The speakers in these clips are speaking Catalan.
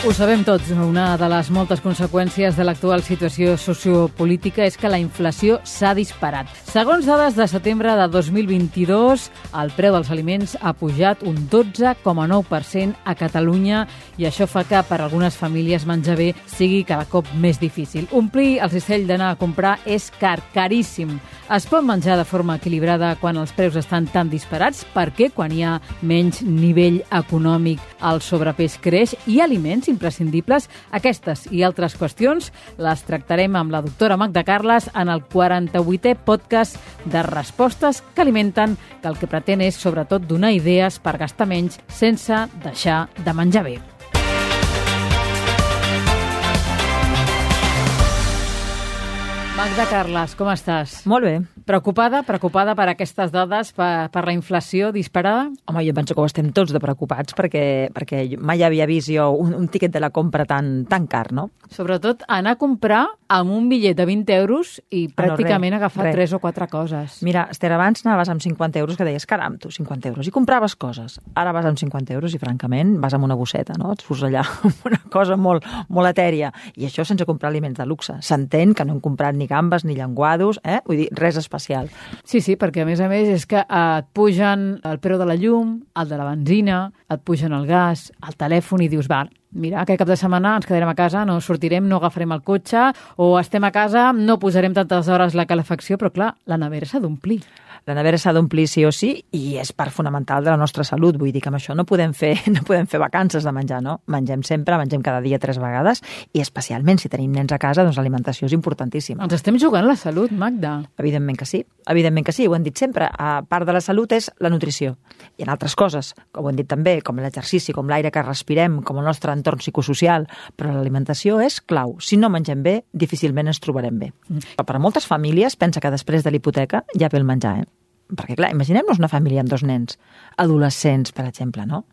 Ho sabem tots, una de les moltes conseqüències de l'actual situació sociopolítica és que la inflació s'ha disparat. Segons dades de setembre de 2022, el preu dels aliments ha pujat un 12,9% a Catalunya i això fa que per algunes famílies menjar bé sigui cada cop més difícil. Omplir el cistell d'anar a comprar és car, caríssim. Es pot menjar de forma equilibrada quan els preus estan tan disparats perquè quan hi ha menys nivell econòmic el sobrepès creix i aliments imprescindibles. Aquestes i altres qüestions les tractarem amb la doctora Magda Carles en el 48è podcast de Respostes que alimenten, que el que pretén és sobretot donar idees per gastar menys sense deixar de menjar bé. Magda Carles, com estàs? Molt bé. Preocupada, preocupada per aquestes dades, per, per la inflació disparada? Home, jo penso que ho estem tots de preocupats perquè, perquè mai havia vist jo un, un tiquet de la compra tan, tan car, no? Sobretot anar a comprar amb un bitllet de 20 euros i pràcticament ah, no, res, agafar res. tres o quatre coses. Mira, Esther, abans anaves amb 50 euros que deies, caram, tu, 50 euros, i compraves coses. Ara vas amb 50 euros i, francament, vas amb una bosseta, no? Et surts allà amb una cosa molt, molt etèria. I això sense comprar aliments de luxe. S'entén que no hem comprat ni gambes ni llenguados, eh? Vull dir, res especial. Sí, sí, perquè a més a més és que et pugen el preu de la llum, el de la benzina, et pugen el gas, el telèfon i dius, va, mira, aquest cap de setmana ens quedarem a casa, no sortirem, no agafarem el cotxe, o estem a casa, no posarem tantes hores la calefacció, però clar, la nevera s'ha d'omplir. La nevera s'ha d'omplir sí o sí i és part fonamental de la nostra salut. Vull dir que amb això no podem fer, no podem fer vacances de menjar, no? Mengem sempre, mengem cada dia tres vegades i especialment si tenim nens a casa, doncs l'alimentació és importantíssima. Ens estem jugant la salut, Magda. Evidentment que sí, evidentment que sí, ho hem dit sempre. A part de la salut és la nutrició. I en altres coses, com ho hem dit també, com l'exercici, com l'aire que respirem, com el nostre entorn psicosocial, però l'alimentació és clau. Si no mengem bé, difícilment ens trobarem bé. Mm. Però per a moltes famílies, pensa que després de l'hipoteca ja ve el menjar, eh? Perquè clar, imaginem-nos una família amb dos nens, adolescents, per exemple, no?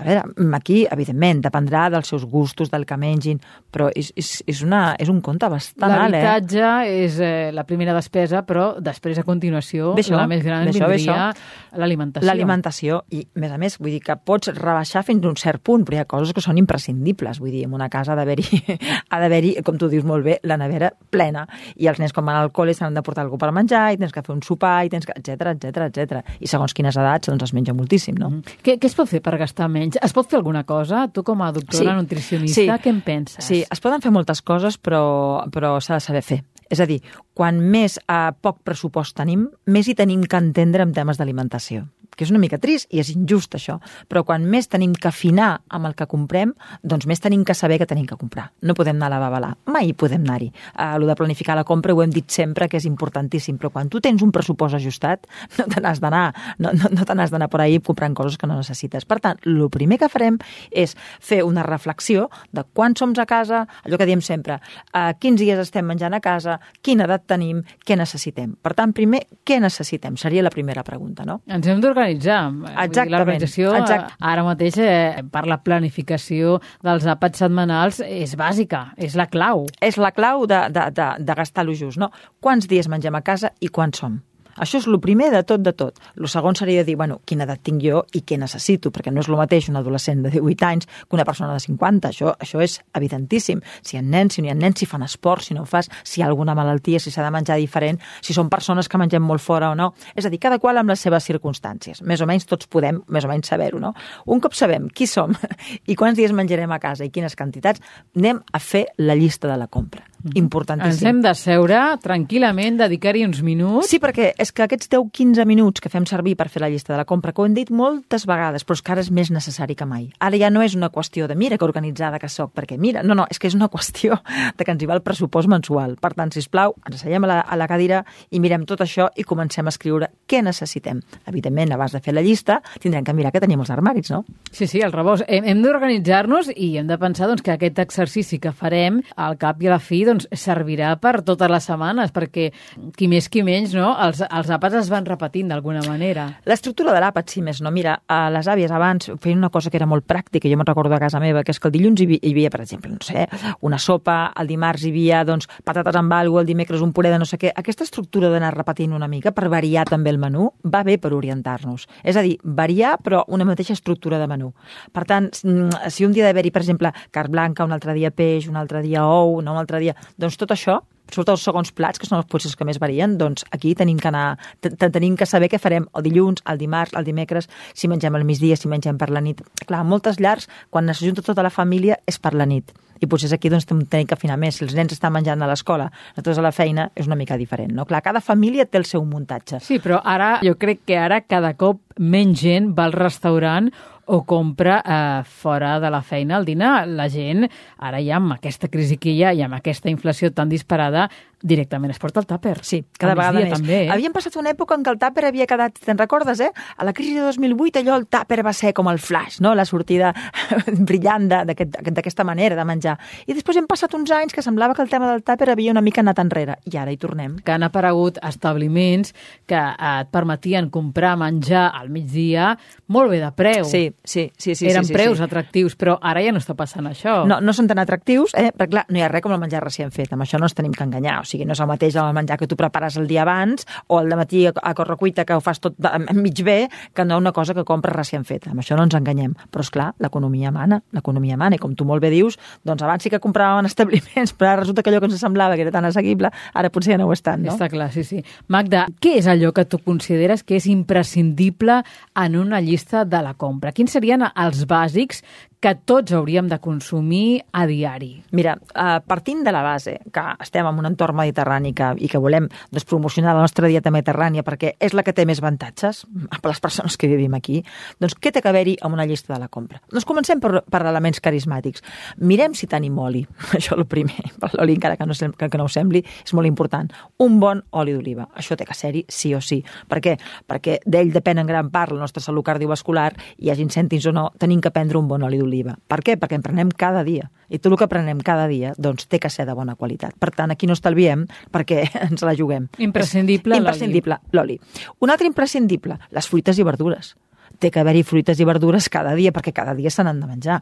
A veure, aquí, evidentment, dependrà dels seus gustos, del que mengin, però és, és, és, una, és un compte bastant alt, eh? L'habitatge és eh, la primera despesa, però després, a continuació, això, la més gran això, vindria l'alimentació. L'alimentació, i a més a més, vull dir que pots rebaixar fins a un cert punt, però hi ha coses que són imprescindibles, vull dir, en una casa ha d'haver-hi, ha d'haver-hi, com tu dius molt bé, la nevera plena, i els nens quan van al col·le s'han de portar alguna per menjar, i tens que fer un sopar, i tens que, etc etc etc. I segons quines edats, doncs es menja moltíssim, no? Mm. Què, què es pot fer per gastar menys? Es pot fer alguna cosa? Tu com a doctora Sí. nutricionista, Sí. què en penses? Sí, es poden fer moltes coses, però, però s'ha de saber fer. És a dir, quan més eh, poc pressupost tenim, més hi tenim que entendre en temes d'alimentació que és una mica trist i és injust això, però quan més tenim que afinar amb el que comprem, doncs més tenim que saber que tenim que comprar. No podem anar a la babalà, mai podem anar-hi. Uh, lo de planificar la compra ho hem dit sempre que és importantíssim, però quan tu tens un pressupost ajustat, no te n'has d'anar, no, no, no te n'has d'anar per ahí comprant coses que no necessites. Per tant, el primer que farem és fer una reflexió de quan som a casa, allò que diem sempre, uh, quins dies estem menjant a casa, quina edat tenim, què necessitem. Per tant, primer, què necessitem? Seria la primera pregunta, no? Ens hem d'organitzar. Dir, Exactament, L'organització, eh, ara mateix, eh, per la planificació dels àpats setmanals, és bàsica, és la clau. és la clau de, de, de, de gastar lo just, no? Quants dies mengem a casa i quants som? Això és el primer de tot de tot. El segon seria dir, bueno, quina edat tinc jo i què necessito, perquè no és el mateix un adolescent de 18 anys que una persona de 50. Això, això és evidentíssim. Si hi ha nens, si no hi ha nens, si fan esport, si no en fas, si hi ha alguna malaltia, si s'ha de menjar diferent, si són persones que mengem molt fora o no. És a dir, cada qual amb les seves circumstàncies. Més o menys tots podem més o menys saber-ho, no? Un cop sabem qui som i quants dies menjarem a casa i quines quantitats, anem a fer la llista de la compra. Ens Importantíssim. hem de seure tranquil·lament, dedicar-hi uns minuts. Sí, perquè és que aquests 10-15 minuts que fem servir per fer la llista de la compra, que ho hem dit moltes vegades, però és que ara és més necessari que mai. Ara ja no és una qüestió de mira que organitzada que sóc, perquè mira, no, no, és que és una qüestió de que ens hi va el pressupost mensual. Per tant, si plau, ens asseiem a la, a la cadira i mirem tot això i comencem a escriure què necessitem. Evidentment, abans de fer la llista, tindrem que mirar que tenim els armaris, no? Sí, sí, el rebost. Hem, hem d'organitzar-nos i hem de pensar doncs, que aquest exercici que farem, al cap i a la fi, doncs, servirà per totes les setmanes, perquè qui més qui menys, no? els, els àpats es van repetint d'alguna manera. L'estructura de l'àpat, sí més no. Mira, a les àvies abans feien una cosa que era molt pràctica, jo me'n recordo a casa meva, que és que el dilluns hi havia, hi havia per exemple, no sé, una sopa, el dimarts hi havia doncs, patates amb algo, el dimecres un puré de no sé què. Aquesta estructura d'anar repetint una mica per variar també el menú va bé per orientar-nos. És a dir, variar però una mateixa estructura de menú. Per tant, si un dia d'haver-hi, per exemple, carn blanca, un altre dia peix, un altre dia ou, no un altre dia... Doncs tot això sobretot els segons plats, que són els potser que més varien, doncs aquí tenim que anar, tenim que saber què farem el dilluns, el dimarts, el dimecres, si mengem al migdia, si mengem per la nit. Clar, moltes llars, quan s'ajunta tota la família, és per la nit. I potser aquí doncs, tenim que afinar més. Si els nens estan menjant a l'escola, nosaltres a la feina, és una mica diferent. No? Clar, cada família té el seu muntatge. Sí, però ara, jo crec que ara cada cop menys gent va al restaurant o compra eh, fora de la feina al dinar. La gent, ara ja amb aquesta crisi que hi ha i amb aquesta inflació tan disparada, directament es porta el tàper. Sí, cada vegada més. També, eh? Havíem passat una època en què el tàper havia quedat, te'n recordes, eh? A la crisi de 2008 allò el tàper va ser com el flash, no? La sortida brillant d'aquesta aquest, manera de menjar. I després hem passat uns anys que semblava que el tema del tàper havia una mica anat enrere. I ara hi tornem. Que han aparegut establiments que eh, et permetien comprar menjar al migdia molt bé de preu. Sí, sí, sí. sí Eren sí, sí, preus sí. atractius, però ara ja no està passant això. No, no són tan atractius, eh? perquè clar, no hi ha res com el menjar recient fet. Amb això no ens tenim que enganyar. O sigui, no és el mateix el menjar que tu prepares el dia abans o el matí a correcuita que ho fas tot mig bé que no una cosa que compres recient feta. Amb això no ens enganyem. Però, és clar, l'economia mana, l'economia mana, i com tu molt bé dius, doncs abans sí que compràvem establiments, però ara resulta que allò que ens semblava que era tan assequible, ara potser ja no ho és tant, no? Està clar, sí, sí. Magda, què és allò que tu consideres que és imprescindible en una llista de la compra? Quins serien els bàsics que tots hauríem de consumir a diari? Mira, eh, partint de la base que estem en un entorn mediterrani que, i que volem doncs, promocionar la nostra dieta mediterrània perquè és la que té més avantatges per les persones que vivim aquí, doncs què té que haver-hi amb una llista de la compra? Doncs comencem per, per elements carismàtics. Mirem si tenim oli, això el primer, per l'oli encara que no, que, que no ho sembli, és molt important. Un bon oli d'oliva, això té que ser-hi sí o sí. Per què? Perquè d'ell depèn en gran part la nostra salut cardiovascular i hagin cèntims o no, tenim que prendre un bon oli d'oliva d'oliva. Per què? Perquè en prenem cada dia. I tot el que prenem cada dia doncs, té que ser de bona qualitat. Per tant, aquí no estalviem perquè ens la juguem. Imprescindible l'oli. Imprescindible l'oli. Un altre imprescindible, les fruites i verdures. Té que haver-hi fruites i verdures cada dia perquè cada dia se n'han de menjar.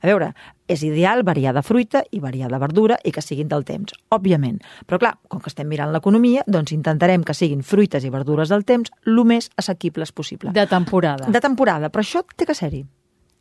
A veure, és ideal variar de fruita i variar de verdura i que siguin del temps, òbviament. Però clar, com que estem mirant l'economia, doncs intentarem que siguin fruites i verdures del temps el més assequibles possible. De temporada. De temporada, però això té que ser-hi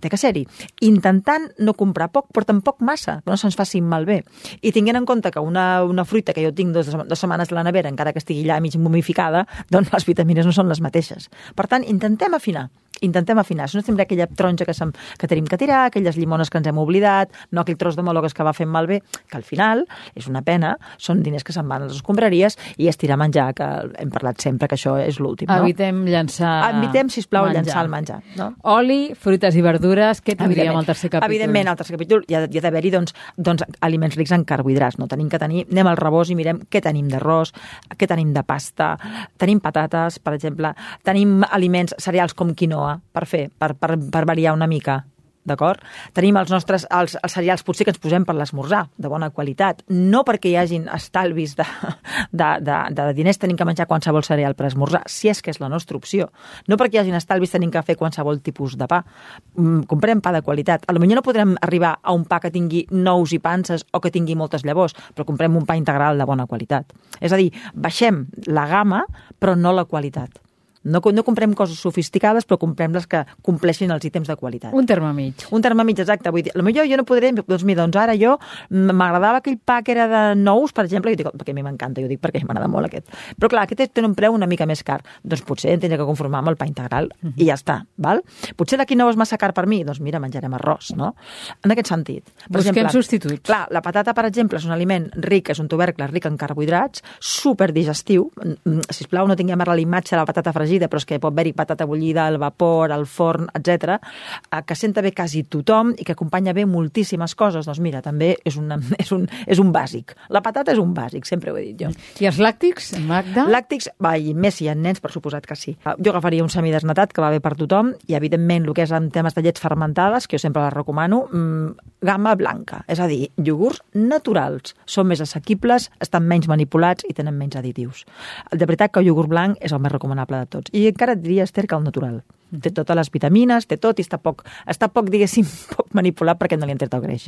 té que ser-hi, intentant no comprar poc, però tampoc massa, que no se'ns faci malbé. I tinguent en compte que una, una fruita que jo tinc dues, dues setmanes a la nevera, encara que estigui allà mig momificada, doncs les vitamines no són les mateixes. Per tant, intentem afinar intentem afinar. Si no sembla aquella taronja que, que tenim que tirar, aquelles llimones que ens hem oblidat, no aquell tros de meló que va fent malbé, que al final és una pena, són diners que se'n van a les escombraries i estirar menjar, que hem parlat sempre que això és l'últim. No? Evitem llançar Evitem, sisplau, menjar. llançar el menjar. No? Oli, fruites i verdures verdures, què tindríem al tercer capítol? Evidentment, al tercer capítol hi ha, hi ha d'haver-hi doncs, doncs, aliments rics en carbohidrats. No? Tenim que tenir, anem al rebost i mirem què tenim d'arròs, què tenim de pasta, tenim patates, per exemple, tenim aliments cereals com quinoa per fer, per, per, per variar una mica d'acord? Tenim els nostres els, els cereals potser que ens posem per l'esmorzar, de bona qualitat, no perquè hi hagin estalvis de, de, de, de diners tenim que menjar qualsevol cereal per esmorzar, si és que és la nostra opció. No perquè hi hagin estalvis tenim que fer qualsevol tipus de pa. Mm, comprem pa de qualitat. A lo millor no podrem arribar a un pa que tingui nous i panses o que tingui moltes llavors, però comprem un pa integral de bona qualitat. És a dir, baixem la gamma, però no la qualitat. No, no comprem coses sofisticades, però comprem les que compleixin els ítems de qualitat. Un terme mig. Un terme mig, exacte. Vull dir, potser jo no podré... Doncs mira, doncs ara jo m'agradava aquell pa que era de nous, per exemple, i dic, perquè a mi m'encanta, jo dic perquè m'agrada molt aquest. Però clar, aquest té un preu una mica més car. Doncs potser em tindré que conformar amb el pa integral uh -huh. i ja està, val? Potser la quinoa és massa car per mi, doncs mira, menjarem arròs, no? En aquest sentit. Per Busquem exemple, substituts. Clar, la patata, per exemple, és un aliment ric, és un tubercle ric en carbohidrats, super digestiu. Si plau, no tinguem ara la imatge de la patata fregida, però és que pot haver-hi patata bullida al vapor, al forn, etc, eh, que senta bé quasi tothom i que acompanya bé moltíssimes coses. Doncs mira, també és, una, és, un, és un bàsic. La patata és un bàsic, sempre ho he dit jo. I els làctics, Magda? Làctics, va, i més si hi ha nens, per suposat que sí. Jo agafaria un semidesnatat, que va bé per tothom, i evidentment el que és en temes de llets fermentades, que jo sempre les recomano, mmm, gamma blanca, és a dir, iogurts naturals. Són més assequibles, estan menys manipulats i tenen menys additius. De veritat que el iogurt blanc és el més recomanable de tots. I encara et diria, Esther, que el natural. Té totes les vitamines, té tot i està poc, està poc diguéssim, poc manipulat perquè no li han tret el greix.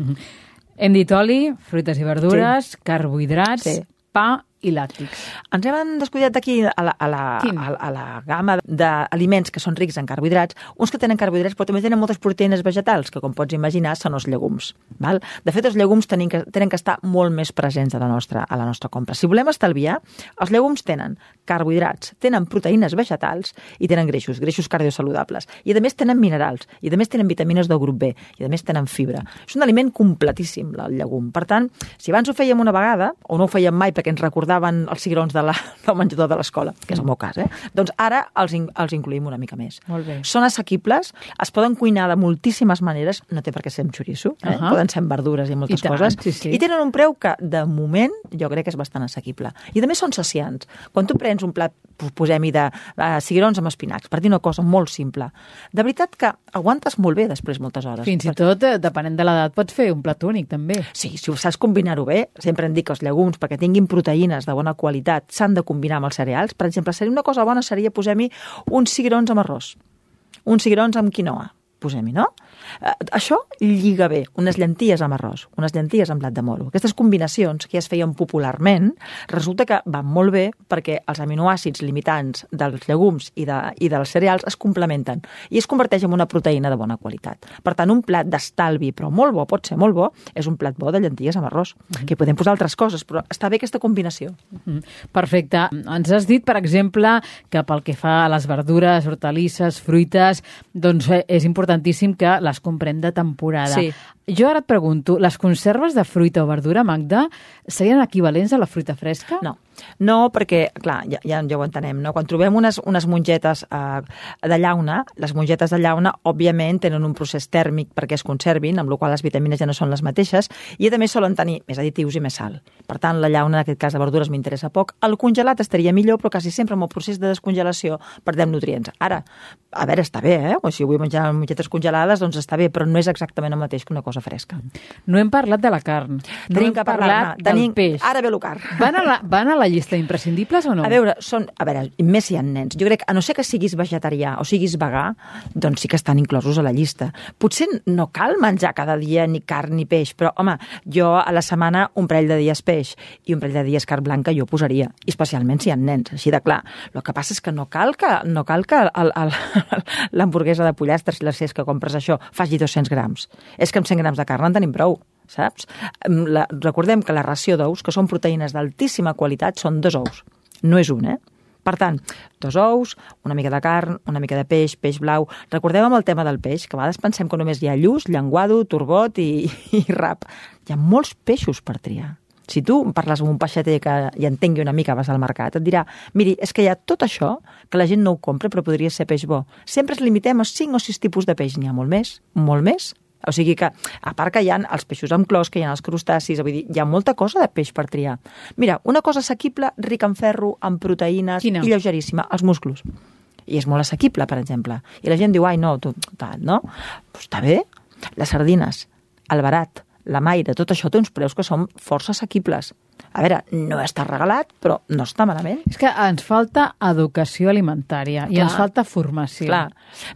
Hem dit oli, fruites i verdures, sí. carbohidrats, Sí. pa i làctics. Ens hem descuidat aquí a la, a la, a, a la gamma d'aliments que són rics en carbohidrats, uns que tenen carbohidrats però també tenen moltes proteïnes vegetals, que com pots imaginar són els llegums. Val? De fet, els llegums tenen que, tenen que estar molt més presents a la, nostra, a la nostra compra. Si volem estalviar, els llegums tenen carbohidrats, tenen proteïnes vegetals i tenen greixos, greixos cardiosaludables. I a més tenen minerals, i a més tenen vitamines del grup B, i a més tenen fibra. És un aliment completíssim, el llegum. Per tant, si abans ho fèiem una vegada, o no ho fèiem mai perquè ens recordaven els cigrons de la, del menjador de l'escola, que és el meu cas, eh? doncs ara els, in, els incluïm una mica més. Molt bé. Són assequibles, es poden cuinar de moltíssimes maneres, no té per què ser amb xoriço, eh? Ahà. poden ser amb verdures i moltes I tant, coses, sí, sí. i tenen un preu que, de moment, jo crec que és bastant assequible. I més són saciants. Quan tu prens un plat, posem-hi de uh, cigrons amb espinacs, per dir una cosa molt simple, de veritat que aguantes molt bé després moltes hores. Fins i tot, eh, depenent de l'edat, pots fer un plat únic, també. Sí, si ho saps combinar-ho bé, sempre em dic que els llegums, perquè tinguin proteïnes de bona qualitat, s'han de combinar amb els cereals. Per exemple, seria una cosa bona seria posem-hi uns cigrons amb arròs, uns cigrons amb quinoa, posem-hi, no? Eh, això lliga bé, unes llenties amb arròs, unes llenties amb blat de moro. Aquestes combinacions que ja es feien popularment, resulta que van molt bé perquè els aminoàcids limitants dels llegums i, de, i dels cereals es complementen i es converteix en una proteïna de bona qualitat. Per tant, un plat d'estalvi, però molt bo, pot ser molt bo, és un plat bo de llenties amb arròs, que hi podem posar altres coses, però està bé aquesta combinació. Mm, Perfecte. Ens has dit, per exemple, que pel que fa a les verdures, hortalisses, fruites, doncs eh, és importantíssim que les comprem de temporada. Sí. Jo ara et pregunto, les conserves de fruita o verdura, Magda, serien equivalents a la fruita fresca? No, no perquè, clar, ja, ja, ja ho entenem, no? Quan trobem unes, unes mongetes eh, de llauna, les mongetes de llauna, òbviament, tenen un procés tèrmic perquè es conservin, amb la qual les vitamines ja no són les mateixes, i més solen tenir més additius i més sal. Per tant, la llauna, en aquest cas de verdures, m'interessa poc. El congelat estaria millor, però quasi sempre amb el procés de descongelació perdem nutrients. Ara, a veure, està bé, eh? O si vull menjar mongetes congelades, doncs està bé, però no és exactament el mateix que una cosa fresca. No hem parlat de la carn. No Tenim hem que parlar del tenim... peix. Ara ve el car. Van a, la, van a la llista imprescindibles o no? A veure, són, a veure, més si hi ha nens. Jo crec, a no ser que siguis vegetarià o siguis vegà, doncs sí que estan inclosos a la llista. Potser no cal menjar cada dia ni carn ni peix, però, home, jo a la setmana un parell de dies peix i un parell de dies carn blanca jo posaria, i especialment si hi ha nens, així de clar. El que passa és que no cal que, no cal que l'hamburguesa de pollastre, si la que compres això, faci 200 grams. És que amb 100 grams de carn en tenim prou saps? La, recordem que la ració d'ous, que són proteïnes d'altíssima qualitat, són dos ous, no és un, eh? Per tant, dos ous, una mica de carn, una mica de peix, peix blau. Recordem amb el tema del peix, que a vegades pensem que només hi ha lluç, llenguado, turbot i, i rap. Hi ha molts peixos per triar. Si tu parles amb un peixater que hi entengui una mica, vas al mercat, et dirà, miri, és que hi ha tot això que la gent no ho compra, però podria ser peix bo. Sempre ens limitem a 5 o 6 tipus de peix, n'hi ha molt més, molt més. O sigui que, a part que hi ha els peixos amb clos, que hi ha els crustacis, vull dir, hi ha molta cosa de peix per triar. Mira, una cosa assequible, rica en ferro, amb proteïnes Quina? i lleugeríssima, els musclos. I és molt assequible, per exemple. I la gent diu, ai, no, tu, tal, no? Pues està bé. Les sardines, el barat, la maire, tot això té uns preus que són força assequibles. A veure, no està regalat, però no està malament. És que ens falta educació alimentària i Clar. ens falta formació. Clar,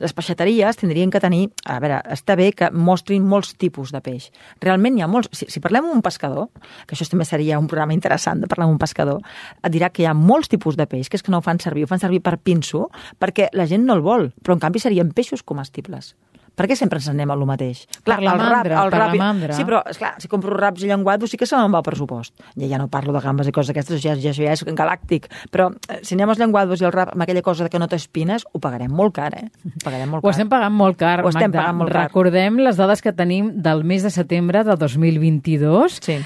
les peixateries tindrien que tenir... A veure, està bé que mostrin molts tipus de peix. Realment hi ha molts... Si, si parlem amb un pescador, que això també seria un programa interessant de parlar amb un pescador, et dirà que hi ha molts tipus de peix, que és que no ho fan servir, ho fan servir per pinso, perquè la gent no el vol, però en canvi serien peixos comestibles. Per què sempre ens anem a lo mateix? Per la el mandra, per la i- mandra. Sí, però, esclar, si compro raps i llenguados sí que se me'n va el pressupost. Ja, ja no parlo de gambes i coses d'aquestes, ja, ja, ja és galàctic. Però eh, si anem als llenguados i el rap amb aquella cosa que no té espines, ho pagarem molt car, eh? Ho pagarem molt Ho car. estem pagant molt car, Ho estem Magda. pagant molt car. Recordem les dades que tenim del mes de setembre de 2022. Sí.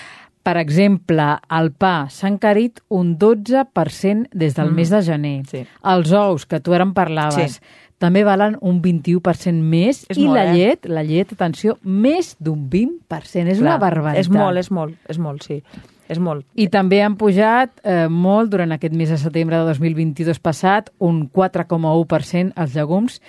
Per exemple, el pa s'ha encarit un 12% des del mes de gener. Mm. Sí. Els ous, que tu ara en parlaves, Sí. També valen un 21% més. És I molt, la eh? llet, la llet, atenció, més d'un 20%. És una Clar, barbaritat. És molt, és molt, és molt, sí. És molt. I també han pujat eh, molt durant aquest mes de setembre de 2022 passat, un 4,1% els llegums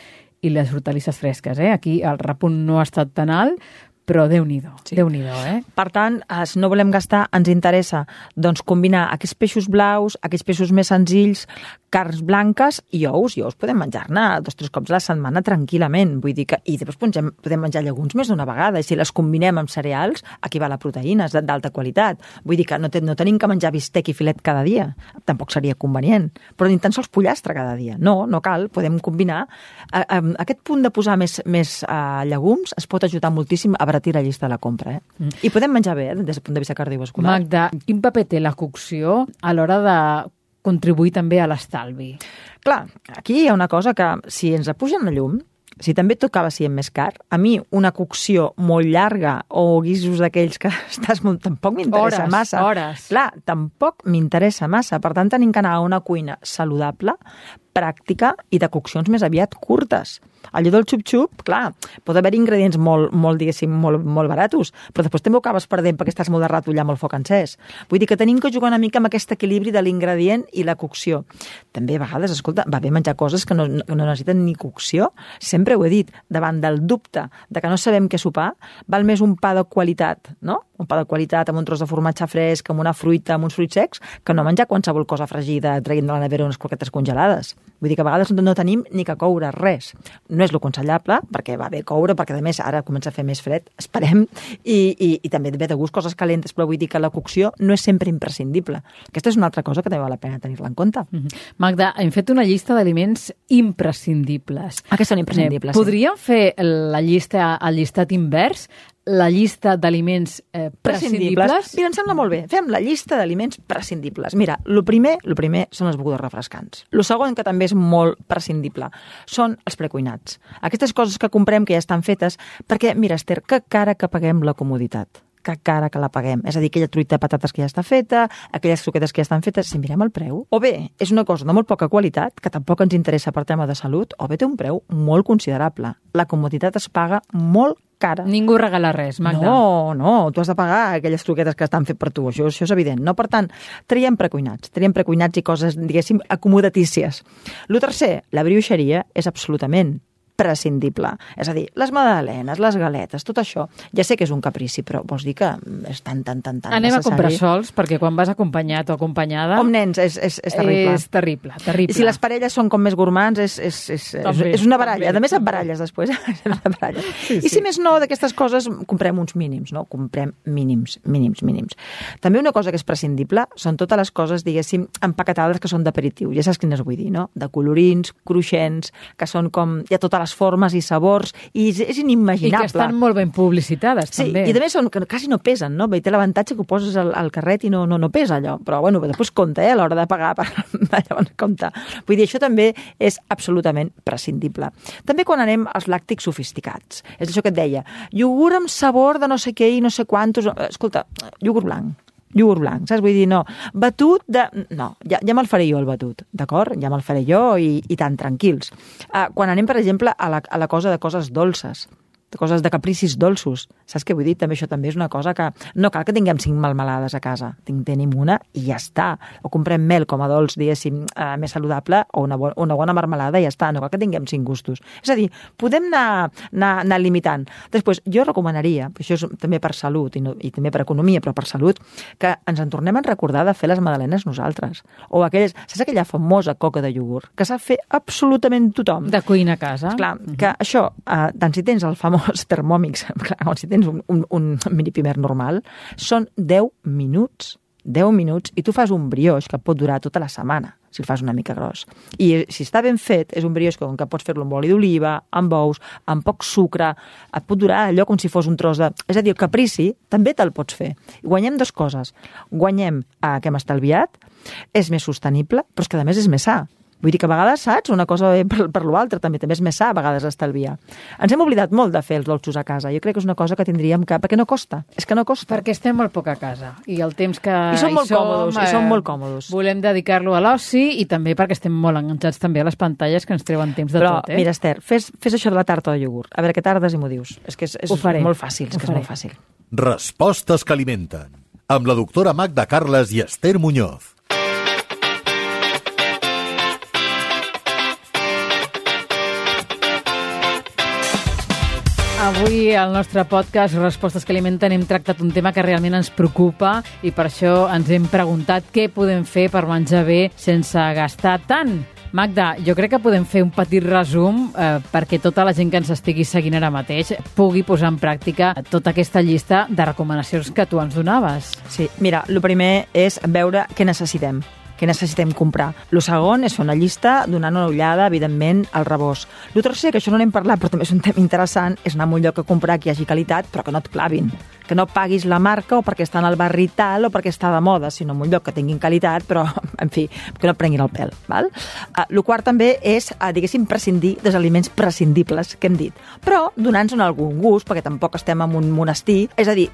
i les hortalisses fresques. Eh? Aquí el repunt no ha estat tan alt, però Déu-n'hi-do, Sí. Déu-n'hi-do, eh? Per tant, si no volem gastar, ens interessa doncs, combinar aquests peixos blaus, aquests peixos més senzills, carns blanques i ous. I ous podem menjar-ne dos o tres cops a la setmana tranquil·lament. Vull dir que, I després podem, podem menjar llegums més d'una vegada. I si les combinem amb cereals, aquí va la proteïna, és d'alta qualitat. Vull dir que no, te, no tenim que menjar bistec i filet cada dia. Tampoc seria convenient. Però ni tan sols pollastre cada dia. No, no cal. Podem combinar. Aquest punt de posar més, més eh, llegums es pot ajudar moltíssim a abaratir la llista de la compra. Eh? Mm. I podem menjar bé, eh, des del punt de vista cardiovascular. Magda, quin paper té la cocció a l'hora de contribuir també a l'estalvi? Clar, aquí hi ha una cosa que, si ens apugen la llum, si també tocava sent més car, a mi una cocció molt llarga o guisos d'aquells que estàs molt... Tampoc m'interessa Hores, massa. hores. Clar, tampoc m'interessa massa. Per tant, tenim que anar a una cuina saludable, pràctica i de coccions més aviat curtes. Allò del xup-xup, clar, pot haver ingredients molt, molt diguéssim, molt, molt baratos, però després també ho acabes perdent perquè estàs molt de rato allà amb el foc encès. Vull dir que tenim que jugar una mica amb aquest equilibri de l'ingredient i la cocció. També a vegades, escolta, va bé menjar coses que no, que no necessiten ni cocció. Sempre ho he dit, davant del dubte de que no sabem què sopar, val més un pa de qualitat, no? Un pa de qualitat amb un tros de formatge fresc, amb una fruita, amb uns fruits secs, que no menjar qualsevol cosa fregida traient de la nevera unes croquetes congelades. Vull dir que a vegades no tenim ni que coure res. No és lo aconsellable, perquè va bé coure, perquè a més ara comença a fer més fred, esperem, i, i, i també ve de gust coses calentes, però vull dir que la cocció no és sempre imprescindible. Aquesta és una altra cosa que també val la pena tenir-la en compte. Mhm. Magda, hem fet una llista d'aliments imprescindibles. Ah, que són imprescindibles, Eh, Podríem fer la llista, el llistat invers? La llista d'aliments eh, prescindibles? Mira, em sembla molt bé. Fem la llista d'aliments prescindibles. Mira, el primer, lo primer són les begudes refrescants. El segon, que també és molt prescindible, són els precuinats. Aquestes coses que comprem que ja estan fetes, perquè, mira, Esther, que cara que paguem la comoditat que cara que la paguem. És a dir, aquella truita de patates que ja està feta, aquelles croquetes que ja estan fetes, si mirem el preu. O bé, és una cosa de molt poca qualitat, que tampoc ens interessa per tema de salut, o bé té un preu molt considerable. La comoditat es paga molt cara. Ningú regala res, Magda. No, no, tu has de pagar aquelles croquetes que estan fet per tu, això, això és evident. No? Per tant, traiem precuinats, traiem precuinats i coses, diguéssim, acomodatícies. Lo tercer, la brioixeria és absolutament prescindible. És a dir, les magdalenes, les galetes, tot això, ja sé que és un caprici, però vols dir que és tan, tan, tan, tan Anem a necessari? comprar sols, perquè quan vas acompanyat o acompanyada... Com nens, és, és, és terrible. És terrible, terrible. I si les parelles són com més gourmands, és, és, és, és, També, és una baralla. també, a més, et baralles després. Et baralles. Sí, I sí. si més no, d'aquestes coses, comprem uns mínims, no? Comprem mínims, mínims, mínims. També una cosa que és prescindible són totes les coses, diguéssim, empaquetades que són d'aperitiu. Ja saps quines vull dir, no? De colorins, cruixents, que són com... Hi ha totes les formes i sabors, i és, és I inimaginable. que estan molt ben publicitades, Sí, també. i més són, que quasi no pesen, no? I té l'avantatge que ho poses al, al carret i no, no, no pesa allò. Però, bueno, després compta, eh, a l'hora de pagar, per, llavors compta. Vull dir, això també és absolutament prescindible. També quan anem als làctics sofisticats. És això que et deia. Iogurt amb sabor de no sé què i no sé quantos... Escolta, iogurt blanc iogurt blanc, saps? Vull dir, no. Batut de... No, ja, ja me'l faré jo, el batut, d'acord? Ja me'l faré jo i, i tan tranquils. Uh, quan anem, per exemple, a la, a la cosa de coses dolces, coses de capricis dolços. Saps què vull dir? També això també és una cosa que no cal que tinguem cinc melmelades a casa. Tinc, tenim una i ja està. O comprem mel com a dolç, diguéssim, eh, més saludable o una, bo una bona marmelada i ja està. No cal que tinguem cinc gustos. És a dir, podem anar, anar, anar limitant. Després, jo recomanaria, això és també per salut i, no, i també per economia, però per salut, que ens en tornem a recordar de fer les magdalenes nosaltres. O aquelles, saps aquella famosa coca de iogurt que sap fer absolutament tothom? De cuina a casa. Clar, que això, eh, tant si tens el famós termòmix, clar, o si tens un, un, un mini primer normal, són 10 minuts. 10 minuts i tu fas un brioix que pot durar tota la setmana si el fas una mica gros. I si està ben fet, és un brioix com que pots fer-lo amb oli d'oliva, amb ous, amb poc sucre, et pot durar allò com si fos un tros de... És a dir, el caprici també te'l pots fer. Guanyem dues coses. Guanyem eh, que hem estalviat, és més sostenible, però és que a més és més sa. Vull dir que a vegades, saps, una cosa per, per l'altra, també també és més sa a vegades estalviar. Ens hem oblidat molt de fer els dolços a casa. Jo crec que és una cosa que tindríem que... Perquè no costa, és que no costa. Perquè estem molt poc a casa i el temps que I som hi molt còmodes, i som eh, molt còmodes. Volem dedicar-lo a l'oci i també perquè estem molt enganxats també a les pantalles que ens treuen temps de Però, tot, eh? mira, Esther, fes, fes això de la tarta de iogurt. A veure què tardes i m'ho dius. És que és, és molt fàcil, és que és molt fàcil. Respostes que alimenten. Amb la doctora Magda Carles i Esther Muñoz. Avui al nostre podcast Respostes que alimenten hem tractat un tema que realment ens preocupa i per això ens hem preguntat què podem fer per menjar bé sense gastar tant. Magda, jo crec que podem fer un petit resum eh, perquè tota la gent que ens estigui seguint ara mateix pugui posar en pràctica tota aquesta llista de recomanacions que tu ens donaves. Sí, mira, el primer és veure què necessitem què necessitem comprar. Lo segon és fer una llista donant una ullada, evidentment, al rebost. Lo tercer, que això no n'hem parlat, però també és un tema interessant, és anar a un lloc a comprar que hi hagi qualitat, però que no et clavin que no paguis la marca o perquè està en el barri tal o perquè està de moda, sinó en un lloc que tinguin qualitat, però, en fi, que no prenguin el pèl. Val? Uh, el quart també és, uh, diguéssim, prescindir dels aliments prescindibles que hem dit, però donant-nos algun gust, perquè tampoc estem en un monestir, és a dir,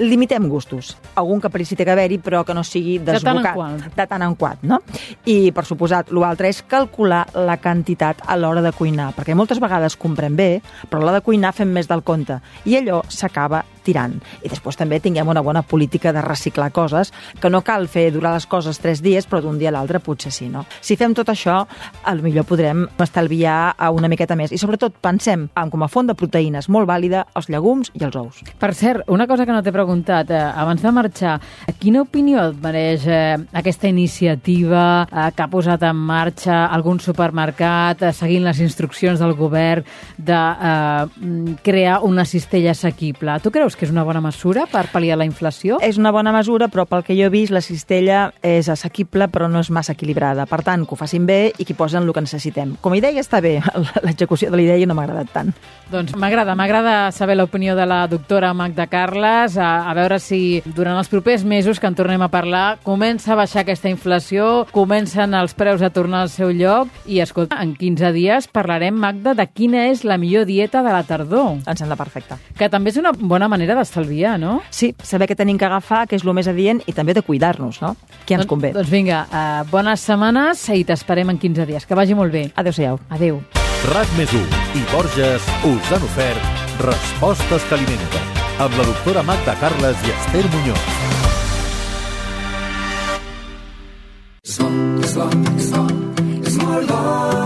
limitem gustos. Algun caprici té que haver-hi, però que no sigui desbocat. De tant en quant. De tant en quant, no? I, per suposat, l'altre és calcular la quantitat a l'hora de cuinar, perquè moltes vegades comprem bé, però a l'hora de cuinar fem més del compte, i allò s'acaba tirant. I després també tinguem una bona política de reciclar coses, que no cal fer durar les coses tres dies, però d'un dia a l'altre potser sí, no? Si fem tot això, al millor podrem estalviar una miqueta més. I sobretot pensem en com a font de proteïnes molt vàlida els llegums i els ous. Per cert, una cosa que no t'he preguntat, eh, abans de marxar, quina opinió et mereix eh, aquesta iniciativa eh, que ha posat en marxa algun supermercat eh, seguint les instruccions del govern de eh, crear una cistella assequible? Tu creus que és una bona mesura per pal·liar la inflació? És una bona mesura, però pel que jo he vist, la cistella és assequible, però no és massa equilibrada. Per tant, que ho facin bé i que posen el que necessitem. Com a idea està bé, l'execució de la idea no m'ha agradat tant. Doncs m'agrada, m'agrada saber l'opinió de la doctora Magda Carles, a, a veure si durant els propers mesos que en tornem a parlar comença a baixar aquesta inflació, comencen els preus a tornar al seu lloc i, escolta, en 15 dies parlarem, Magda, de quina és la millor dieta de la tardor. Em sembla perfecte. Que també és una bona manera manera d'estalviar, no? Sí, saber què tenim que agafar, que és el més adient, i també de cuidar-nos, no? Què ens doncs, convé. Doncs vinga, uh, bones setmanes i t'esperem en 15 dies. Que vagi molt bé. Adéu-siau. Adéu. RAC més i Borges us han ofert Respostes que alimenten amb la doctora Magda Carles i Esther Muñoz. Slot, slot, slot, és molt bo.